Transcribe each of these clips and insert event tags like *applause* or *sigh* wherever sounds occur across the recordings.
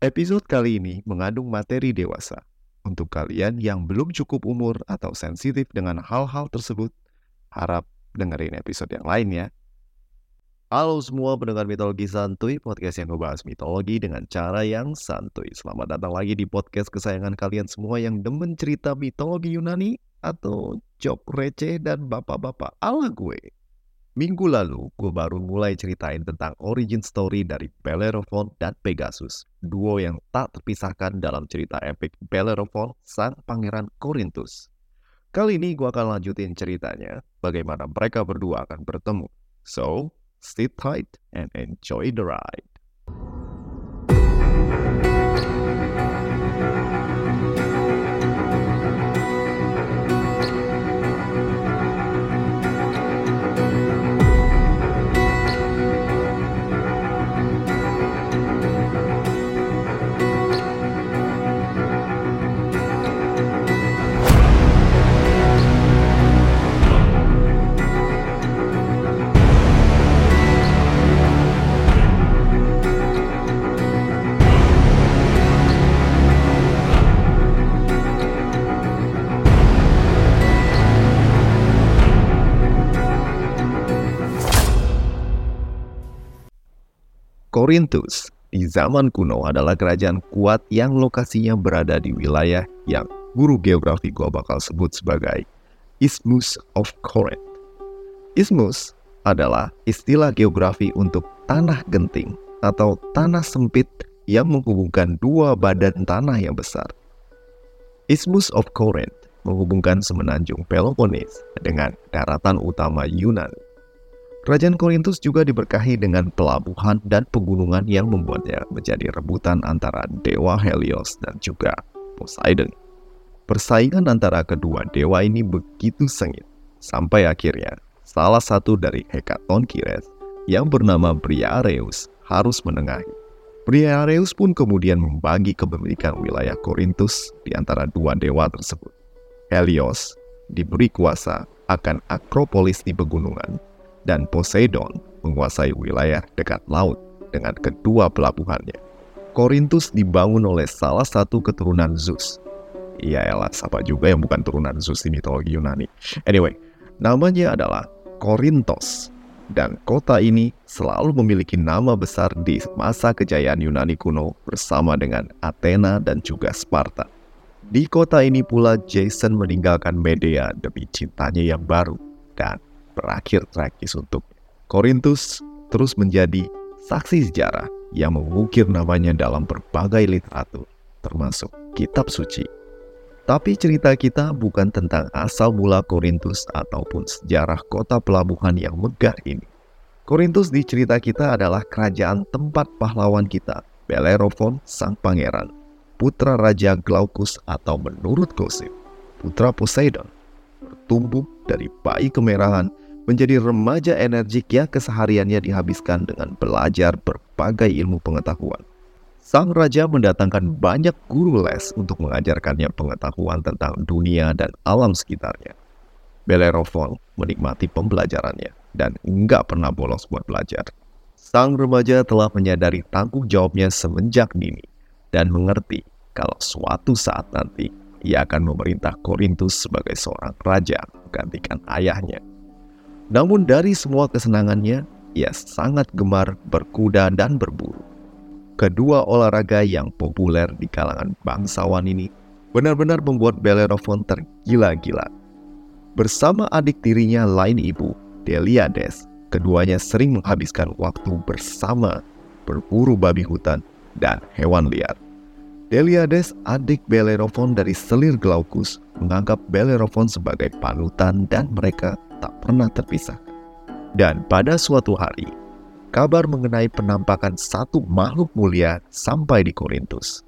Episode kali ini mengandung materi dewasa. Untuk kalian yang belum cukup umur atau sensitif dengan hal-hal tersebut, harap dengerin episode yang lain ya. Halo semua pendengar mitologi santuy, podcast yang ngebahas mitologi dengan cara yang santuy. Selamat datang lagi di podcast kesayangan kalian semua yang demen cerita mitologi Yunani atau job receh dan bapak-bapak ala gue. Minggu lalu, gue baru mulai ceritain tentang origin story dari Bellerophon dan Pegasus, duo yang tak terpisahkan dalam cerita epic Bellerophon, sang pangeran Korintus. Kali ini gue akan lanjutin ceritanya, bagaimana mereka berdua akan bertemu. So, sit tight and enjoy the ride. Korintus di zaman kuno adalah kerajaan kuat yang lokasinya berada di wilayah yang guru geografi gua bakal sebut sebagai Isthmus of Corinth. Isthmus adalah istilah geografi untuk tanah genting atau tanah sempit yang menghubungkan dua badan tanah yang besar. Isthmus of Corinth menghubungkan semenanjung Peloponnes dengan daratan utama Yunani. Kerajaan Korintus juga diberkahi dengan pelabuhan dan pegunungan yang membuatnya menjadi rebutan antara dewa Helios dan juga Poseidon. Persaingan antara kedua dewa ini begitu sengit, sampai akhirnya salah satu dari Hekaton Kires yang bernama Briareus harus menengahi. Briareus pun kemudian membagi kepemilikan wilayah Korintus di antara dua dewa tersebut. Helios diberi kuasa akan Akropolis di pegunungan, dan Poseidon menguasai wilayah dekat laut dengan kedua pelabuhannya. Korintus dibangun oleh salah satu keturunan Zeus. Iya elah, siapa juga yang bukan turunan Zeus di mitologi Yunani. Anyway, namanya adalah Korintos. Dan kota ini selalu memiliki nama besar di masa kejayaan Yunani kuno bersama dengan Athena dan juga Sparta. Di kota ini pula Jason meninggalkan Medea demi cintanya yang baru dan berakhir tragis untuk Korintus terus menjadi saksi sejarah yang mengukir namanya dalam berbagai literatur, termasuk kitab suci. Tapi cerita kita bukan tentang asal mula Korintus ataupun sejarah kota pelabuhan yang megah ini. Korintus di cerita kita adalah kerajaan tempat pahlawan kita, Bellerophon sang pangeran, putra Raja Glaucus atau menurut gosip, putra Poseidon, bertumbuh dari bayi kemerahan menjadi remaja energik yang kesehariannya dihabiskan dengan belajar berbagai ilmu pengetahuan. Sang raja mendatangkan banyak guru les untuk mengajarkannya pengetahuan tentang dunia dan alam sekitarnya. Bellerophon menikmati pembelajarannya dan enggak pernah bolos buat belajar. Sang remaja telah menyadari tanggung jawabnya semenjak dini dan mengerti kalau suatu saat nanti ia akan memerintah Korintus sebagai seorang raja menggantikan ayahnya. Namun dari semua kesenangannya, ia sangat gemar berkuda dan berburu. Kedua olahraga yang populer di kalangan bangsawan ini benar-benar membuat Bellerophon tergila-gila. Bersama adik tirinya lain ibu, Deliades, keduanya sering menghabiskan waktu bersama berburu babi hutan dan hewan liar. Deliades, adik Bellerophon dari selir Glaucus, menganggap Bellerophon sebagai panutan dan mereka tak pernah terpisahkan. Dan pada suatu hari, kabar mengenai penampakan satu makhluk mulia sampai di Korintus.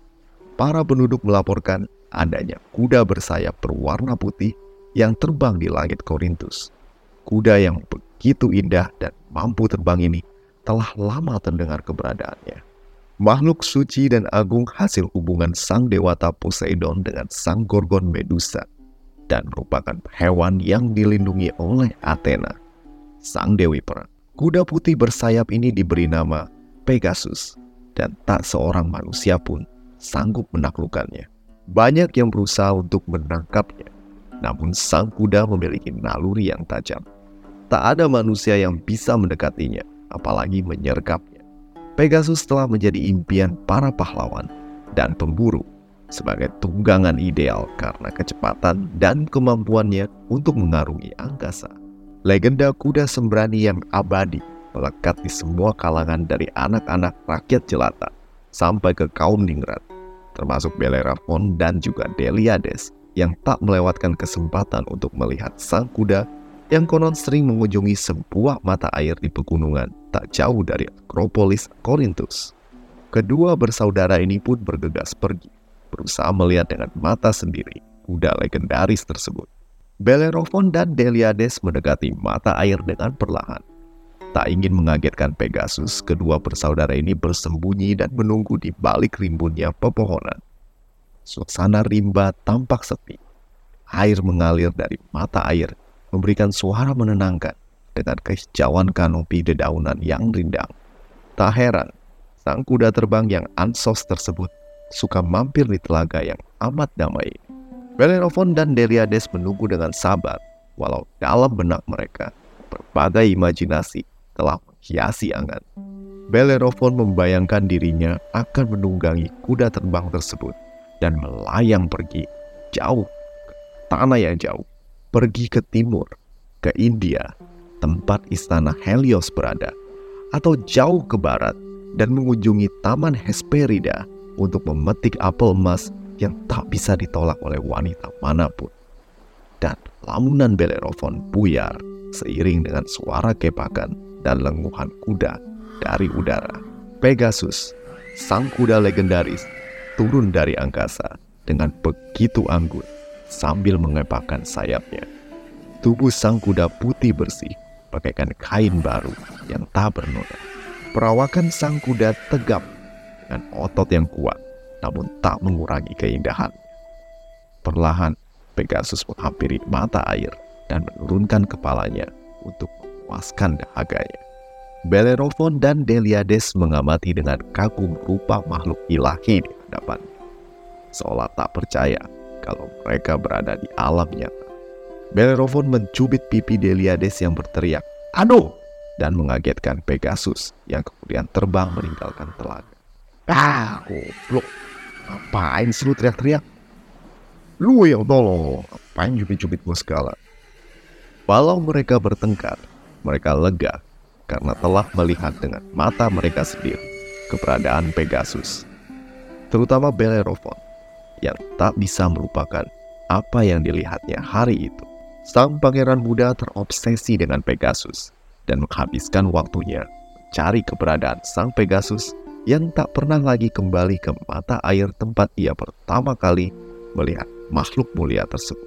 Para penduduk melaporkan adanya kuda bersayap berwarna putih yang terbang di langit Korintus. Kuda yang begitu indah dan mampu terbang ini telah lama terdengar keberadaannya. Makhluk suci dan agung hasil hubungan sang dewata Poseidon dengan sang Gorgon Medusa dan merupakan hewan yang dilindungi oleh Athena, sang dewi perang. Kuda putih bersayap ini diberi nama Pegasus dan tak seorang manusia pun sanggup menaklukkannya. Banyak yang berusaha untuk menangkapnya, namun sang kuda memiliki naluri yang tajam. Tak ada manusia yang bisa mendekatinya, apalagi menyergapnya. Pegasus telah menjadi impian para pahlawan dan pemburu sebagai tunggangan ideal karena kecepatan dan kemampuannya untuk mengarungi angkasa. Legenda kuda sembrani yang abadi melekat di semua kalangan dari anak-anak rakyat jelata sampai ke kaum ningrat termasuk Bellerophon dan juga Deliades yang tak melewatkan kesempatan untuk melihat sang kuda yang konon sering mengunjungi sebuah mata air di pegunungan tak jauh dari Akropolis Korintus. Kedua bersaudara ini pun bergegas pergi, berusaha melihat dengan mata sendiri kuda legendaris tersebut. Bellerophon dan Deliades mendekati mata air dengan perlahan. Tak ingin mengagetkan Pegasus, kedua bersaudara ini bersembunyi dan menunggu di balik rimbunnya pepohonan. Suasana rimba tampak sepi. Air mengalir dari mata air, memberikan suara menenangkan dengan kehijauan kanopi dedaunan yang rindang. Tak heran, sang kuda terbang yang ansos tersebut suka mampir di telaga yang amat damai. Bellerophon dan Deliades menunggu dengan sabar, walau dalam benak mereka berbagai imajinasi telah menghiasi angan. Bellerophon membayangkan dirinya akan menunggangi kuda terbang tersebut dan melayang pergi jauh ke tanah yang jauh, pergi ke timur, ke India, tempat istana Helios berada, atau jauh ke barat dan mengunjungi Taman Hesperida untuk memetik apel emas yang tak bisa ditolak oleh wanita mana pun. Dan lamunan Bellerophon buyar seiring dengan suara kepakan dan lenguhan kuda dari udara. Pegasus, sang kuda legendaris, turun dari angkasa dengan begitu anggun sambil mengepakkan sayapnya. Tubuh sang kuda putih bersih, bagaikan kain baru yang tak bernoda. Perawakan sang kuda tegap dengan otot yang kuat, namun tak mengurangi keindahan. Perlahan, Pegasus menghampiri mata air dan menurunkan kepalanya untuk memuaskan dahaganya. Bellerophon dan Deliades mengamati dengan kagum rupa makhluk ilahi di hadapan. Seolah tak percaya kalau mereka berada di alam nyata. Bellerophon mencubit pipi Deliades yang berteriak, Aduh! Dan mengagetkan Pegasus yang kemudian terbang meninggalkan telaga. Ah, goblok. Ngapain sih lu teriak-teriak? Lu yang tolong, ngapain cubit-cubit gue segala? Walau mereka bertengkar, mereka lega karena telah melihat dengan mata mereka sendiri keberadaan Pegasus, terutama Bellerophon yang tak bisa melupakan apa yang dilihatnya hari itu. Sang pangeran muda terobsesi dengan Pegasus dan menghabiskan waktunya mencari keberadaan sang Pegasus yang tak pernah lagi kembali ke mata air tempat ia pertama kali melihat makhluk mulia tersebut.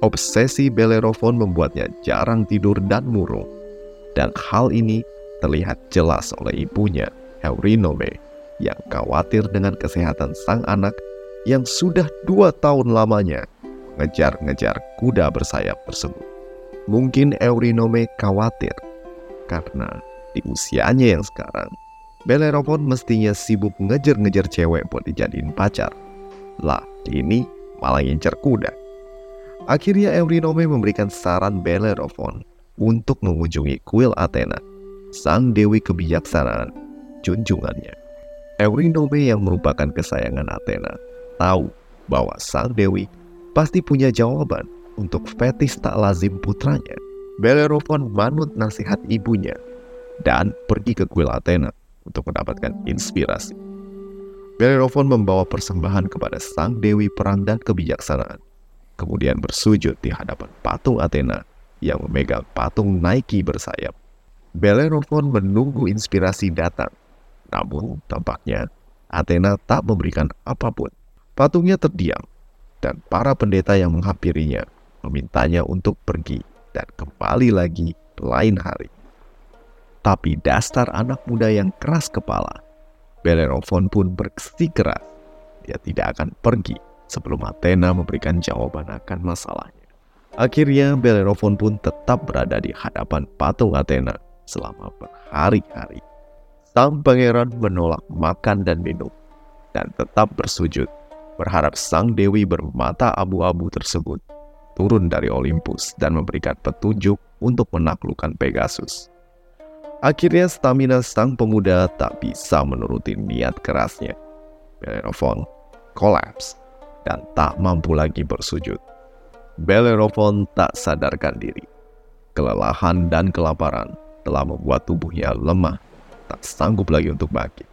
Obsesi Bellerophon membuatnya jarang tidur dan murung. Dan hal ini terlihat jelas oleh ibunya, Eurinome, yang khawatir dengan kesehatan sang anak yang sudah dua tahun lamanya mengejar-ngejar kuda bersayap tersebut. Mungkin Eurinome khawatir karena di usianya yang sekarang, Bellerophon mestinya sibuk ngejar-ngejar cewek buat dijadiin pacar. Lah, ini malah ngincer kuda. Akhirnya Eurinome memberikan saran Bellerophon untuk mengunjungi kuil Athena, sang dewi kebijaksanaan, junjungannya. Eurinome yang merupakan kesayangan Athena tahu bahwa sang dewi pasti punya jawaban untuk fetis tak lazim putranya. Bellerophon manut nasihat ibunya dan pergi ke kuil Athena untuk mendapatkan inspirasi. Bellerophon membawa persembahan kepada sang dewi perang dan kebijaksanaan kemudian bersujud di hadapan patung Athena yang memegang patung Nike bersayap. Bellerophon menunggu inspirasi datang, namun tampaknya Athena tak memberikan apa pun. Patungnya terdiam, dan para pendeta yang menghampirinya memintanya untuk pergi dan kembali lagi lain hari. Tapi dasar anak muda yang keras kepala, Bellerophon pun bersikeras. Dia tidak akan pergi sebelum Athena memberikan jawaban akan masalahnya. Akhirnya Bellerophon pun tetap berada di hadapan patung Athena selama berhari-hari. Sang pangeran menolak makan dan minum dan tetap bersujud, berharap sang dewi bermata abu-abu tersebut turun dari Olympus dan memberikan petunjuk untuk menaklukkan Pegasus. Akhirnya stamina sang pemuda tak bisa menuruti niat kerasnya. Bellerophon kolaps dan tak mampu lagi bersujud. Bellerophon tak sadarkan diri. Kelelahan dan kelaparan telah membuat tubuhnya lemah, tak sanggup lagi untuk bangkit.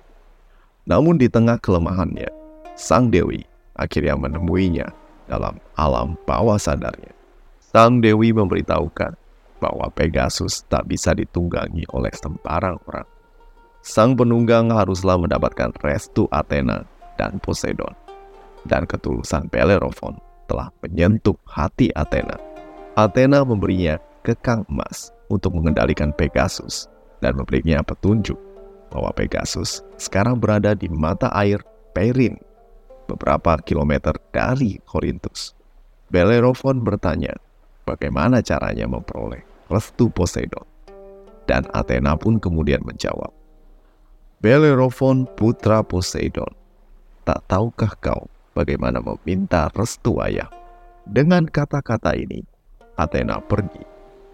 Namun di tengah kelemahannya, sang dewi akhirnya menemuinya dalam alam bawah sadarnya. Sang dewi memberitahukan bahwa Pegasus tak bisa ditunggangi oleh sembarang orang. Sang penunggang haruslah mendapatkan restu Athena dan Poseidon. Dan ketulusan Bellerophon telah menyentuh hati Athena. Athena memberinya kekang emas untuk mengendalikan Pegasus dan memberinya petunjuk bahwa Pegasus sekarang berada di mata air Perin, beberapa kilometer dari Korintus. Bellerophon bertanya, bagaimana caranya memperoleh restu Poseidon. Dan Athena pun kemudian menjawab, Bellerophon putra Poseidon, tak tahukah kau bagaimana meminta restu ayah. Dengan kata-kata ini, Athena pergi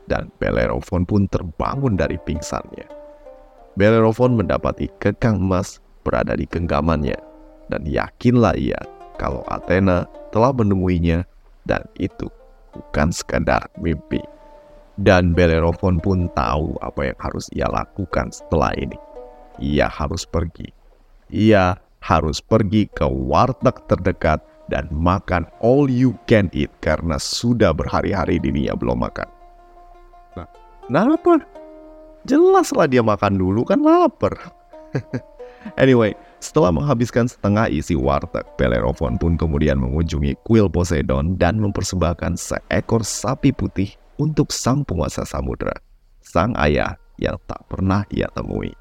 dan Bellerophon pun terbangun dari pingsannya. Bellerophon mendapati kekang emas berada di genggamannya dan yakinlah ia kalau Athena telah menemuinya dan itu bukan sekadar mimpi. Dan Bellerophon pun tahu apa yang harus ia lakukan setelah ini. Ia harus pergi. Ia harus pergi ke warteg terdekat dan makan all you can eat karena sudah berhari-hari dirinya belum makan. Nah, kenapa? Jelaslah dia makan dulu kan lapar. *laughs* anyway, setelah menghabiskan setengah isi warteg, Bellerophon pun kemudian mengunjungi kuil Poseidon dan mempersembahkan seekor sapi putih untuk sang penguasa samudera, sang ayah yang tak pernah ia temui.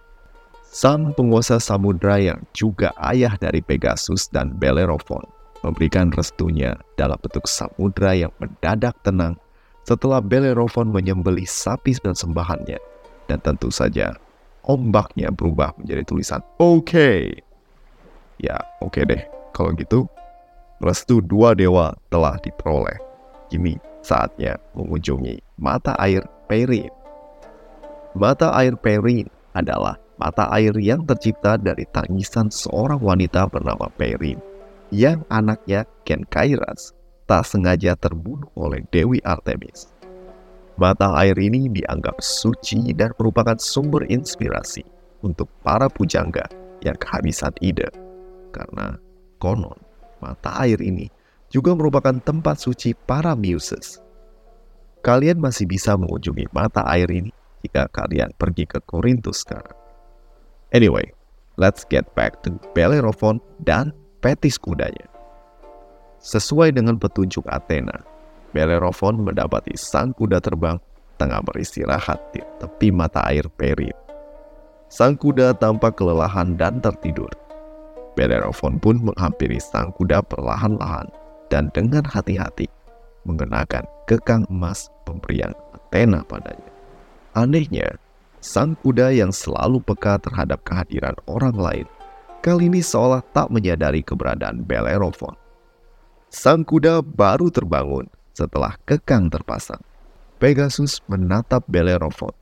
Sang penguasa samudra yang juga ayah dari Pegasus dan Bellerophon memberikan restunya dalam bentuk samudra yang mendadak tenang setelah Bellerophon menyembelih sapi dan sembahannya. Dan tentu saja ombaknya berubah menjadi tulisan oke. Ya oke okay deh, kalau gitu restu dua dewa telah diperoleh. Kini saatnya mengunjungi mata air Perin. Mata air Perin adalah mata air yang tercipta dari tangisan seorang wanita bernama Perin yang anaknya Ken Kairas tak sengaja terbunuh oleh Dewi Artemis. Mata air ini dianggap suci dan merupakan sumber inspirasi untuk para pujangga yang kehabisan ide. Karena konon mata air ini juga merupakan tempat suci para muses. Kalian masih bisa mengunjungi mata air ini jika kalian pergi ke Korintus sekarang. Anyway, let's get back to Bellerophon dan petis kudanya. Sesuai dengan petunjuk Athena, Bellerophon mendapati sang kuda terbang tengah beristirahat di tepi mata air Perit. Sang kuda tampak kelelahan dan tertidur. Bellerophon pun menghampiri sang kuda perlahan-lahan dan dengan hati-hati mengenakan kekang emas pemberian Athena padanya. Anehnya, sang kuda yang selalu peka terhadap kehadiran orang lain, kali ini seolah tak menyadari keberadaan Bellerophon. Sang kuda baru terbangun setelah kekang terpasang. Pegasus menatap Bellerophon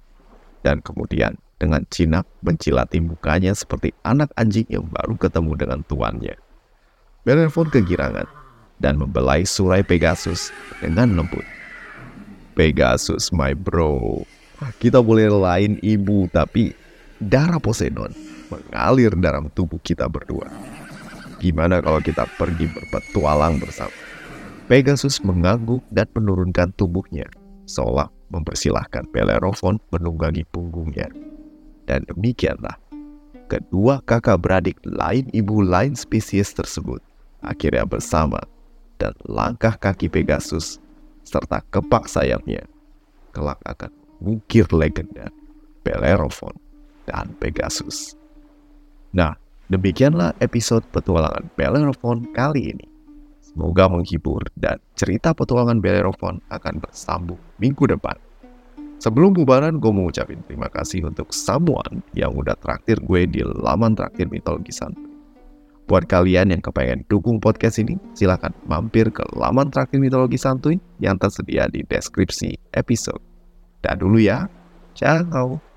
dan kemudian dengan jinak mencilati mukanya seperti anak anjing yang baru ketemu dengan tuannya. Bellerophon kegirangan dan membelai surai Pegasus dengan lembut. Pegasus, my bro, kita boleh lain ibu, tapi darah Poseidon mengalir dalam tubuh kita berdua. Gimana kalau kita pergi berpetualang bersama? Pegasus mengangguk dan menurunkan tubuhnya, seolah mempersilahkan Bellerophon menunggangi punggungnya. Dan demikianlah, kedua kakak beradik lain ibu lain spesies tersebut akhirnya bersama dan langkah kaki Pegasus serta kepak sayapnya kelak akan mengukir legenda Bellerophon dan Pegasus. Nah, demikianlah episode petualangan Bellerophon kali ini. Semoga menghibur dan cerita petualangan Bellerophon akan bersambung minggu depan. Sebelum bubaran, gue mau ucapin terima kasih untuk someone yang udah traktir gue di laman traktir mitologi santuy. Buat kalian yang kepengen dukung podcast ini, silahkan mampir ke laman traktir mitologi santuy yang tersedia di deskripsi episode. Dan dulu ya, ciao!